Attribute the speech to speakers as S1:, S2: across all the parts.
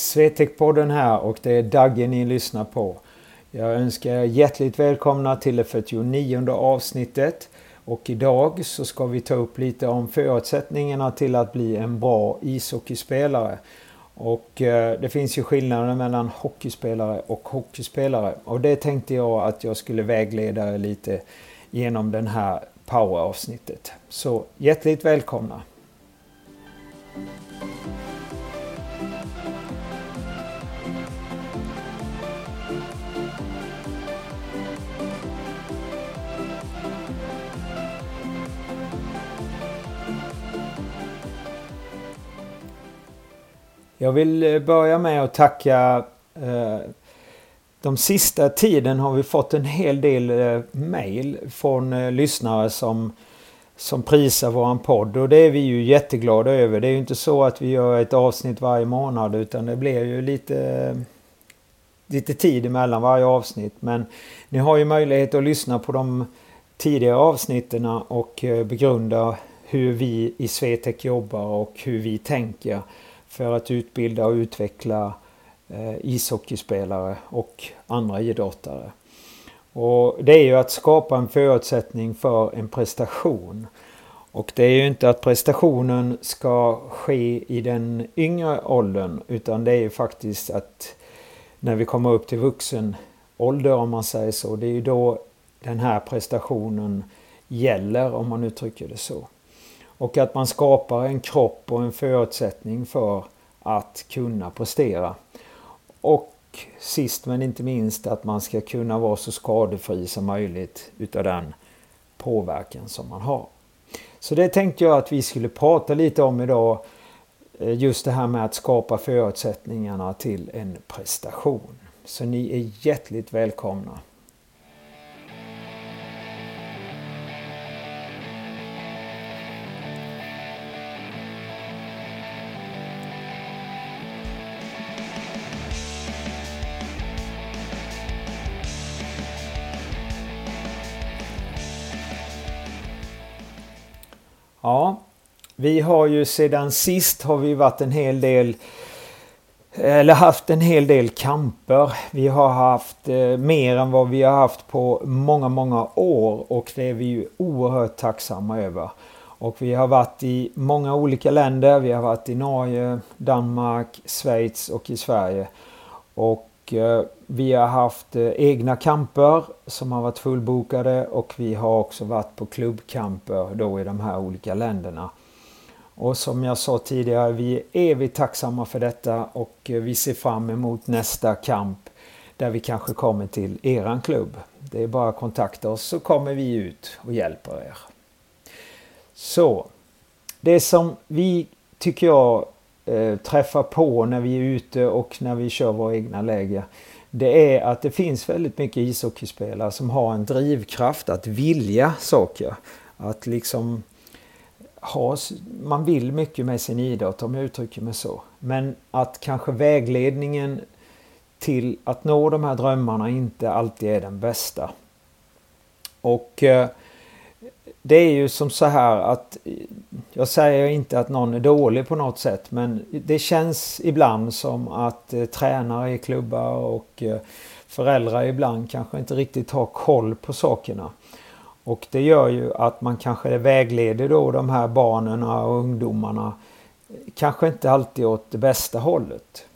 S1: Swetec-podden här och det är Dagge ni lyssnar på. Jag önskar er hjärtligt välkomna till det 49 avsnittet. Och idag så ska vi ta upp lite om förutsättningarna till att bli en bra ishockeyspelare. Och eh, det finns ju skillnader mellan hockeyspelare och hockeyspelare. Och det tänkte jag att jag skulle vägleda er lite genom den här poweravsnittet. Så hjärtligt välkomna! Jag vill eh, börja med att tacka eh, de sista tiden har vi fått en hel del eh, mail från eh, lyssnare som, som prisar våran podd och det är vi ju jätteglada över. Det är ju inte så att vi gör ett avsnitt varje månad utan det blir ju lite, lite tid emellan varje avsnitt. Men ni har ju möjlighet att lyssna på de tidigare avsnitten och eh, begrunda hur vi i Swetec jobbar och hur vi tänker för att utbilda och utveckla eh, ishockeyspelare och andra idrottare. Och det är ju att skapa en förutsättning för en prestation. Och det är ju inte att prestationen ska ske i den yngre åldern utan det är ju faktiskt att när vi kommer upp till vuxen ålder om man säger så. Det är ju då den här prestationen gäller om man uttrycker det så. Och att man skapar en kropp och en förutsättning för att kunna prestera. Och sist men inte minst att man ska kunna vara så skadefri som möjligt utav den påverkan som man har. Så det tänkte jag att vi skulle prata lite om idag. Eh, just det här med att skapa förutsättningarna till en prestation. Så ni är hjärtligt välkomna. Ja, vi har ju sedan sist har vi varit en hel del eller haft en hel del kamper. Vi har haft eh, mer än vad vi har haft på många, många år och det är vi ju oerhört tacksamma över. Och vi har varit i många olika länder. Vi har varit i Norge, Danmark, Schweiz och i Sverige. Och Eh, vi har haft eh, egna kamper som har varit fullbokade och vi har också varit på klubbkamper då i de här olika länderna. Och som jag sa tidigare, vi är evigt tacksamma för detta och eh, vi ser fram emot nästa kamp där vi kanske kommer till eran klubb. Det är bara att kontakta oss så kommer vi ut och hjälper er. Så, det som vi tycker jag eh, träffar på när vi är ute och när vi kör våra egna läger. Det är att det finns väldigt mycket ishockeyspelare som har en drivkraft att vilja saker. Att liksom ha, man vill mycket med sin idrott om jag uttrycker mig så. Men att kanske vägledningen till att nå de här drömmarna inte alltid är den bästa. Och eh, det är ju som så här att jag säger inte att någon är dålig på något sätt men det känns ibland som att eh, tränare i klubbar och eh, föräldrar ibland kanske inte riktigt har koll på sakerna. Och det gör ju att man kanske vägleder då de här barnen och ungdomarna eh, kanske inte alltid åt det bästa hållet.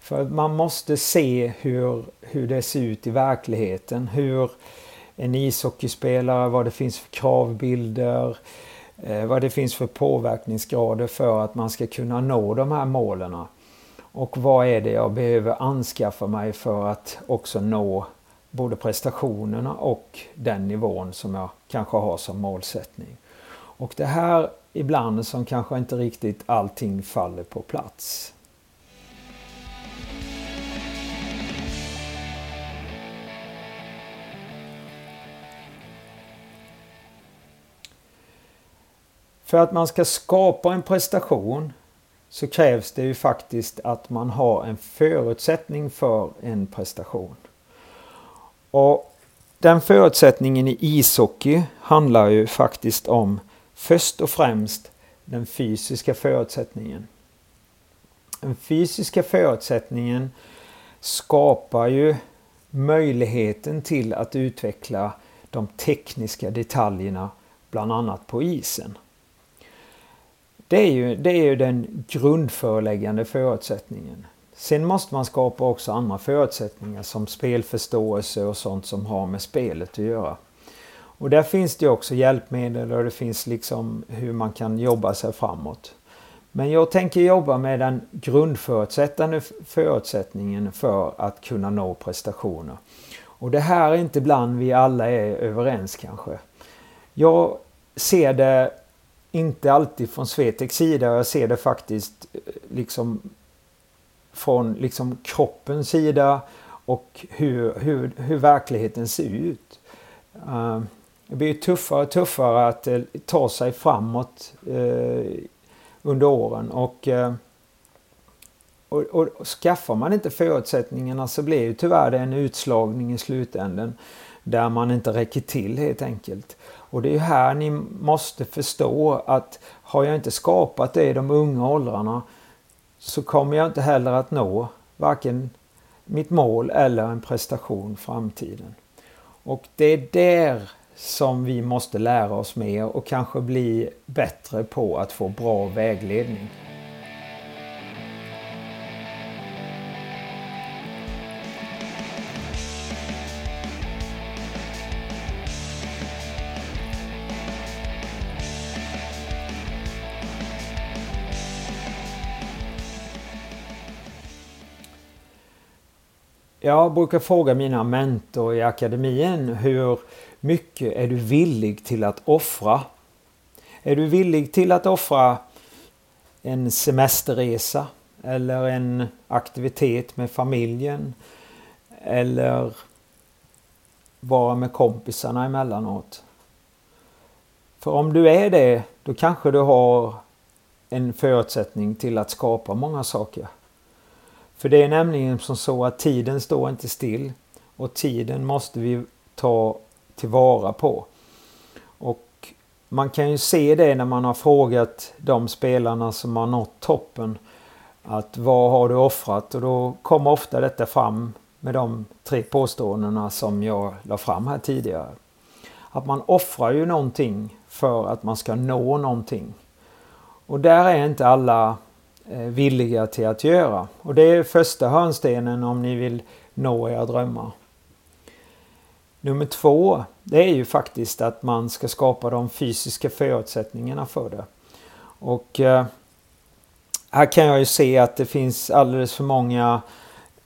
S1: För man måste se hur, hur det ser ut i verkligheten. Hur en ishockeyspelare, vad det finns för kravbilder, eh, vad det finns för påverkningsgrader för att man ska kunna nå de här målen. Och vad är det jag behöver anskaffa mig för att också nå både prestationerna och den nivån som jag kanske har som målsättning. Och det här ibland som kanske inte riktigt allting faller på plats. För att man ska skapa en prestation så krävs det ju faktiskt att man har en förutsättning för en prestation. Och den förutsättningen i ishockey handlar ju faktiskt om först och främst den fysiska förutsättningen. den fysiska förutsättningen skapar ju möjligheten till att utveckla de tekniska detaljerna bland annat på isen. Det är ju, det är ju den grundföreläggande förutsättningen. Sen måste man skapa också andra förutsättningar som spelförståelse och sånt som har med spelet att göra. Och där finns det också hjälpmedel och det finns liksom hur man kan jobba sig framåt. Men jag tänker jobba med den grundförutsättande förutsättningen för att kunna nå prestationer. Och det här är inte bland vi alla är överens kanske. Jag ser det inte alltid från Svetex sida, jag ser det faktiskt eh, liksom från liksom kroppens sida och hur, hur, hur verkligheten ser ut. Uh, det blir tuffare och tuffare att uh, ta sig framåt uh, under åren. Och, och, och, och skaffar man inte förutsättningarna så blir ju tyvärr det en utslagning i slutänden där man inte räcker till helt enkelt. Och det är här ni måste förstå att har jag inte skapat det i de unga åldrarna så kommer jag inte heller att nå varken mitt mål eller en prestation i framtiden. Och det är där som vi måste lära oss mer och kanske bli bättre på att få bra vägledning. Jag brukar fråga mina mentor i akademin hur mycket är du villig till att offra? Är du villig till att offra en semesterresa eller en aktivitet med familjen eller vara med kompisarna emellanåt? För om du är det, då kanske du har en förutsättning till att skapa många saker. För det är nämligen som så att tiden står inte still och tiden måste vi ta tillvara på. Och man kan ju se det när man har frågat de spelarna som har nått toppen att vad har du offrat? Och då kommer ofta detta fram med de tre påståendena som jag la fram här tidigare. Att man offrar ju någonting för att man ska nå någonting. Och där är inte alla Eh, villiga till att göra. Och det är första hörnstenen om ni vill nå era drömmar. Nummer två, det är ju faktiskt att man ska skapa de fysiska förutsättningarna för det. Och eh, här kan jag ju se att det finns alldeles för många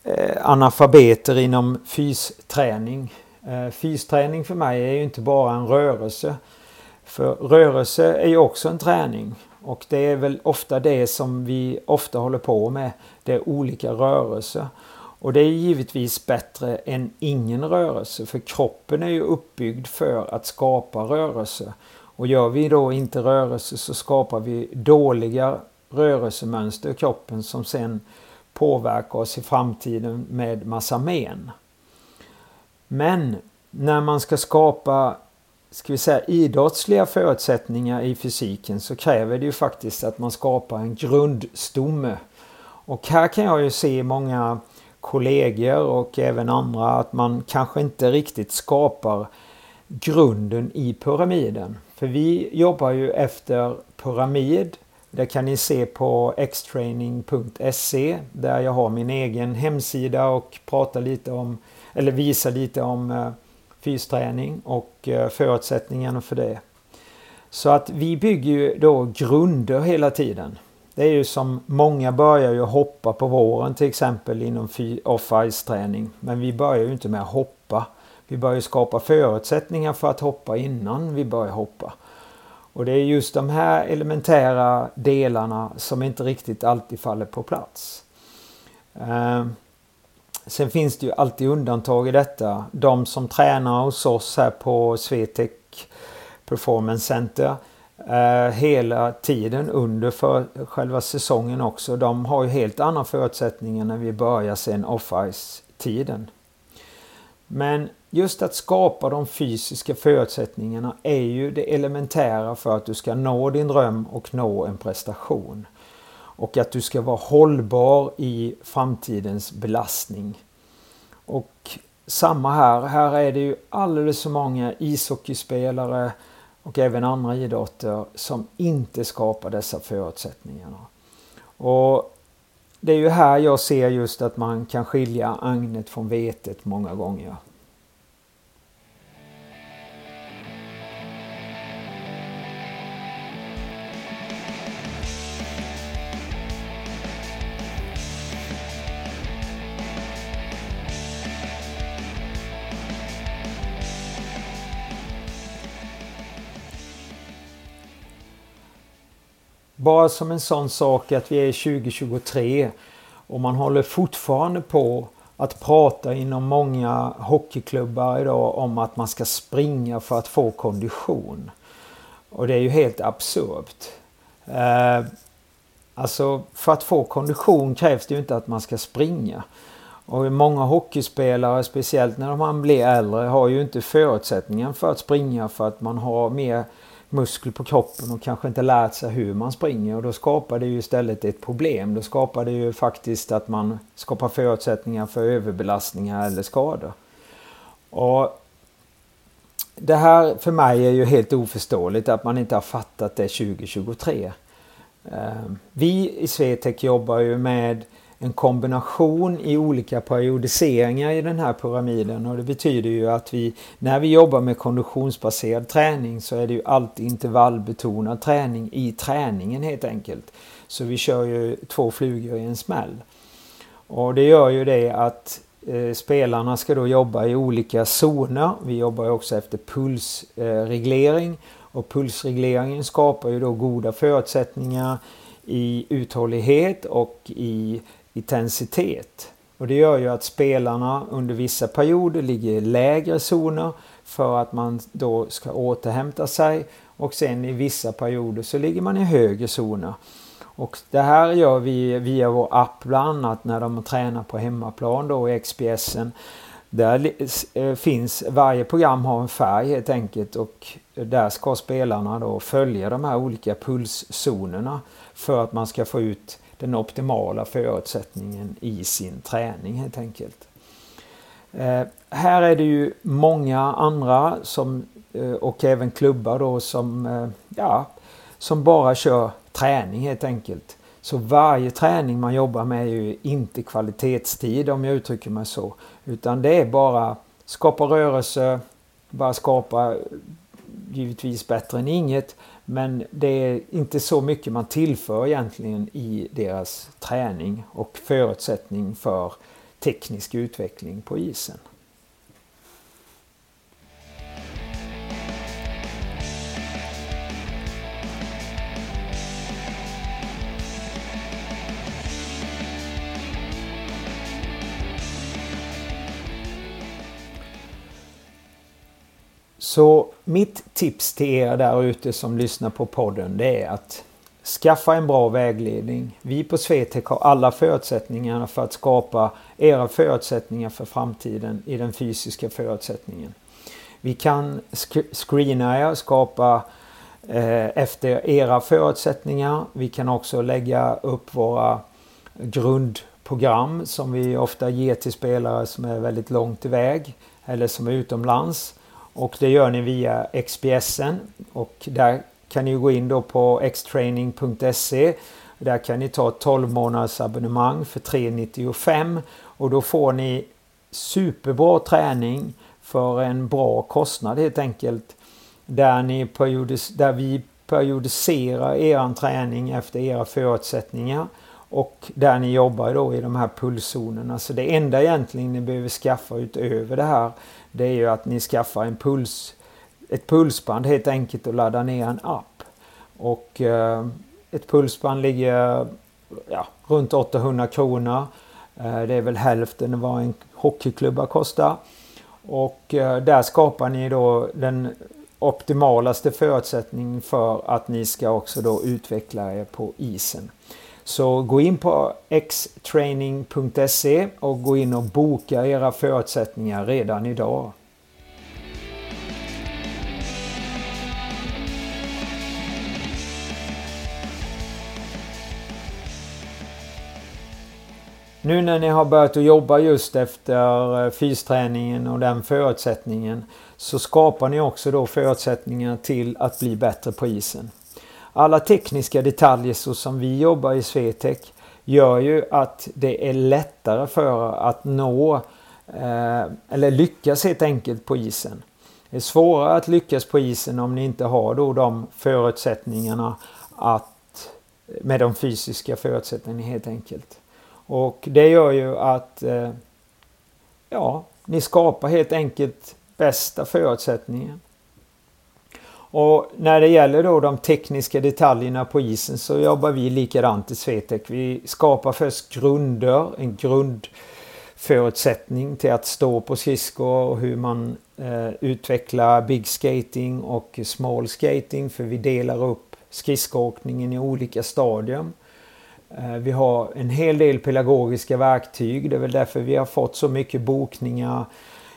S1: eh, analfabeter inom fysträning. Eh, fysträning för mig är ju inte bara en rörelse. För rörelse är ju också en träning. Och det är väl ofta det som vi ofta håller på med. Det är olika rörelser. Och det är givetvis bättre än ingen rörelse för kroppen är ju uppbyggd för att skapa rörelse. Och gör vi då inte rörelse så skapar vi dåliga rörelsemönster i kroppen som sen påverkar oss i framtiden med massa men. Men när man ska skapa ska vi säga, idrottsliga förutsättningar i fysiken så kräver det ju faktiskt att man skapar en grundstomme. Och här kan jag ju se många kollegor och även andra att man kanske inte riktigt skapar grunden i pyramiden. För vi jobbar ju efter pyramid. Det kan ni se på xtraining.se där jag har min egen hemsida och pratar lite om, eller visar lite om eh, fysträning och eh, förutsättningarna för det. Så att vi bygger ju då grunder hela tiden. Det är ju som många börjar ju hoppa på våren till exempel inom off-ice träning. Men vi börjar ju inte med att hoppa. Vi börjar skapa förutsättningar för att hoppa innan vi börjar hoppa. Och det är just de här elementära delarna som inte riktigt alltid faller på plats. Ehm, Sen finns det ju alltid undantag i detta. De som tränar hos oss här på Swetec Performance Center eh, hela tiden under för själva säsongen också. De har ju helt andra förutsättningar när vi börjar sen off-ice-tiden. Men just att skapa de fysiska förutsättningarna är ju det elementära för att du ska nå din dröm och nå en prestation och att du ska vara hållbar i framtidens belastning. Och samma här, här är det ju alldeles för många ishockeyspelare och även andra idrotter som inte skapar dessa förutsättningar. Och det är ju här jag ser just att man kan skilja agnet från vetet många gånger. Bara som en sån sak att vi är 2023 och man håller fortfarande på att prata inom många hockeyklubbar idag om att man ska springa för att få kondition. Och det är ju helt absurt. Eh, alltså för att få kondition krävs det ju inte att man ska springa. Och många hockeyspelare, speciellt när man blir äldre, har ju inte förutsättningen för att springa för att man har mer muskler på kroppen och kanske inte lärt sig hur man springer och då skapar det ju istället ett problem. Då skapar det ju faktiskt att man skapar förutsättningar för överbelastningar eller skador. Och det här för mig är ju helt oförståeligt att man inte har fattat det 2023. Eh, vi i Swetec jobbar ju med en kombination i olika periodiseringar i den här pyramiden och det betyder ju att vi när vi jobbar med konditionsbaserad träning så är det ju alltid intervallbetonad träning i träningen helt enkelt. Så vi kör ju två flugor i en smäll. Och det gör ju det att eh, spelarna ska då jobba i olika zoner. Vi jobbar ju också efter pulsreglering och pulsregleringen skapar ju då goda förutsättningar i uthållighet och i intensitet. Och det gör ju att spelarna under vissa perioder ligger i lägre zoner för att man då ska återhämta sig och sen i vissa perioder så ligger man i högre zoner. Och det här gör vi via vår app bland annat när de tränar på hemmaplan då i XPSen. Där eh, finns, varje program har en färg helt enkelt och där ska spelarna då följa de här olika pulszonerna för att man ska få ut den optimala förutsättningen i sin träning helt enkelt. Eh, här är det ju många andra som, eh, och även klubbar då som, eh, ja, som bara kör träning helt enkelt. Så varje träning man jobbar med är ju inte kvalitetstid om jag uttrycker mig så. Utan det är bara skapa rörelse, bara skapa givetvis bättre än inget. Men det är inte så mycket man tillför egentligen i deras träning och förutsättning för teknisk utveckling på isen. Så mitt tips till er där ute som lyssnar på podden det är att skaffa en bra vägledning. Vi på Swetec har alla förutsättningarna för att skapa era förutsättningar för framtiden i den fysiska förutsättningen. Vi kan screena er, skapa eh, efter era förutsättningar. Vi kan också lägga upp våra grundprogram som vi ofta ger till spelare som är väldigt långt iväg eller som är utomlands. Och det gör ni via XPSen och där kan ni gå in då på xtraining.se. Där kan ni ta 12 månaders abonnemang för 395 och då får ni superbra träning för en bra kostnad helt enkelt. Där, ni periodis där vi periodiserar er träning efter era förutsättningar och där ni jobbar då i de här pulszonerna. Så det enda egentligen ni behöver skaffa utöver det här det är ju att ni skaffar en puls, ett pulsband helt enkelt och laddar ner en app. Och eh, ett pulsband ligger ja, runt 800 kronor. Eh, det är väl hälften vad en hockeyklubba kostar. Och eh, där skapar ni då den optimalaste förutsättningen för att ni ska också då utveckla er på isen. Så gå in på xtraining.se och gå in och boka era förutsättningar redan idag. Nu när ni har börjat att jobba just efter eh, fysträningen och den förutsättningen så skapar ni också då förutsättningar till att bli bättre på isen. Alla tekniska detaljer så som vi jobbar i Swetec gör ju att det är lättare för att nå eh, eller lyckas helt enkelt på isen. Det är svårare att lyckas på isen om ni inte har då de förutsättningarna att med de fysiska förutsättningarna helt enkelt. Och det gör ju att eh, ja, ni skapar helt enkelt bästa förutsättningen. Och när det gäller då de tekniska detaljerna på isen så jobbar vi likadant i Swetec. Vi skapar först grunder, en grundförutsättning till att stå på skridskor och hur man eh, utvecklar big skating och small skating för vi delar upp skridskoåkningen i olika stadier. Eh, vi har en hel del pedagogiska verktyg. Det är väl därför vi har fått så mycket bokningar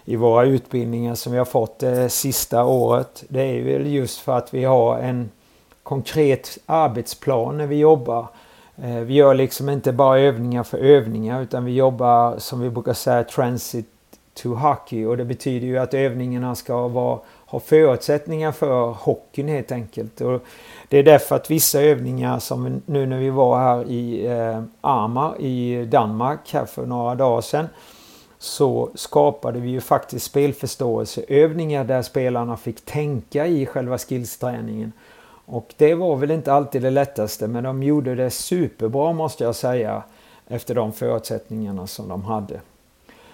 S1: i våra utbildningar som vi har fått det sista året. Det är väl just för att vi har en konkret arbetsplan när vi jobbar. Eh, vi gör liksom inte bara övningar för övningar utan vi jobbar som vi brukar säga transit to hockey och det betyder ju att övningarna ska vara, ha förutsättningar för hockeyn helt enkelt. Och det är därför att vissa övningar som nu när vi var här i eh, Armar i Danmark här för några dagar sedan så skapade vi ju faktiskt spelförståelseövningar där spelarna fick tänka i själva skillsträningen. Och det var väl inte alltid det lättaste men de gjorde det superbra måste jag säga efter de förutsättningarna som de hade.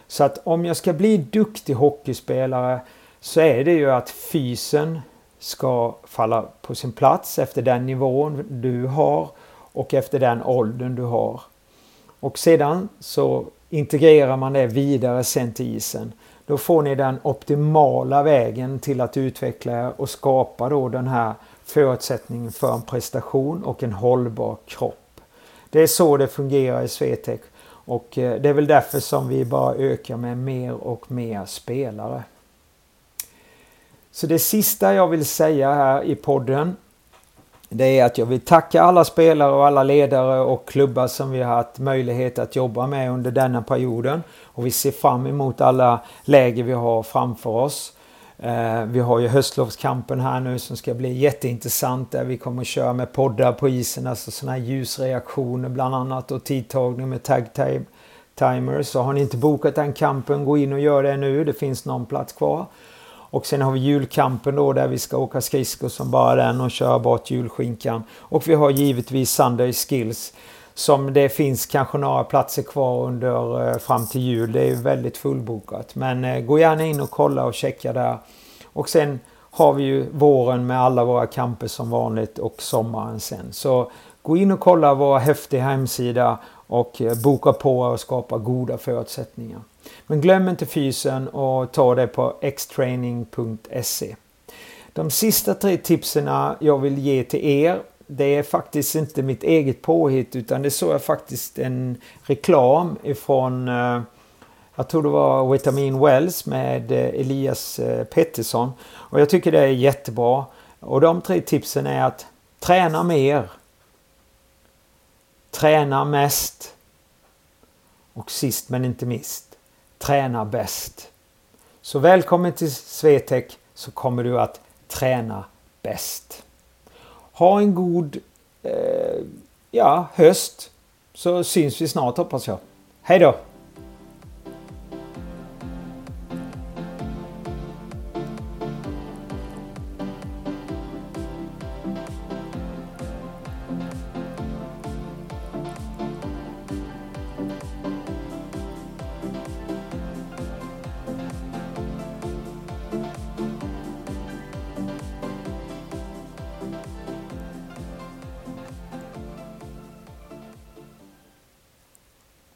S1: Så att om jag ska bli duktig hockeyspelare så är det ju att fysen ska falla på sin plats efter den nivån du har och efter den åldern du har. Och sedan så integrerar man det vidare sen till isen. Då får ni den optimala vägen till att utveckla och skapa då den här förutsättningen för en prestation och en hållbar kropp. Det är så det fungerar i Swetec och eh, det är väl därför som vi bara ökar med mer och mer spelare. Så det sista jag vill säga här i podden det är att jag vill tacka alla spelare och alla ledare och klubbar som vi har haft möjlighet att jobba med under denna perioden. Och vi ser fram emot alla läger vi har framför oss. Eh, vi har ju höstlovskampen här nu som ska bli jätteintressant där vi kommer att köra med poddar på isen, alltså sådana här ljusreaktioner bland annat och tidtagning med tag time timers. Så har ni inte bokat den kampen, gå in och gör det nu. Det finns någon plats kvar. Och sen har vi julkampen då där vi ska åka skridskor som bara den och köra bort julskinkan. Och vi har givetvis Sunday Skills som det finns kanske några platser kvar under eh, fram till jul. Det är väldigt fullbokat. Men eh, gå gärna in och kolla och checka där. Och sen har vi ju våren med alla våra kamper som vanligt och sommaren sen. Så gå in och kolla vår häftiga hemsida och eh, boka på och skapa goda förutsättningar. Men glöm inte fysen och ta det på xtraining.se. De sista tre tipsen jag vill ge till er det är faktiskt inte mitt eget påhitt utan det såg jag faktiskt en reklam ifrån eh, jag tror det var Vitamin Wells med eh, Elias Pettersson. Och jag tycker det är jättebra. Och de tre tipsen är att träna mer Träna mest. Och sist men inte minst, träna bäst. Så välkommen till Svetek så kommer du att träna bäst. Ha en god eh, ja, höst så syns vi snart hoppas jag. Hej då!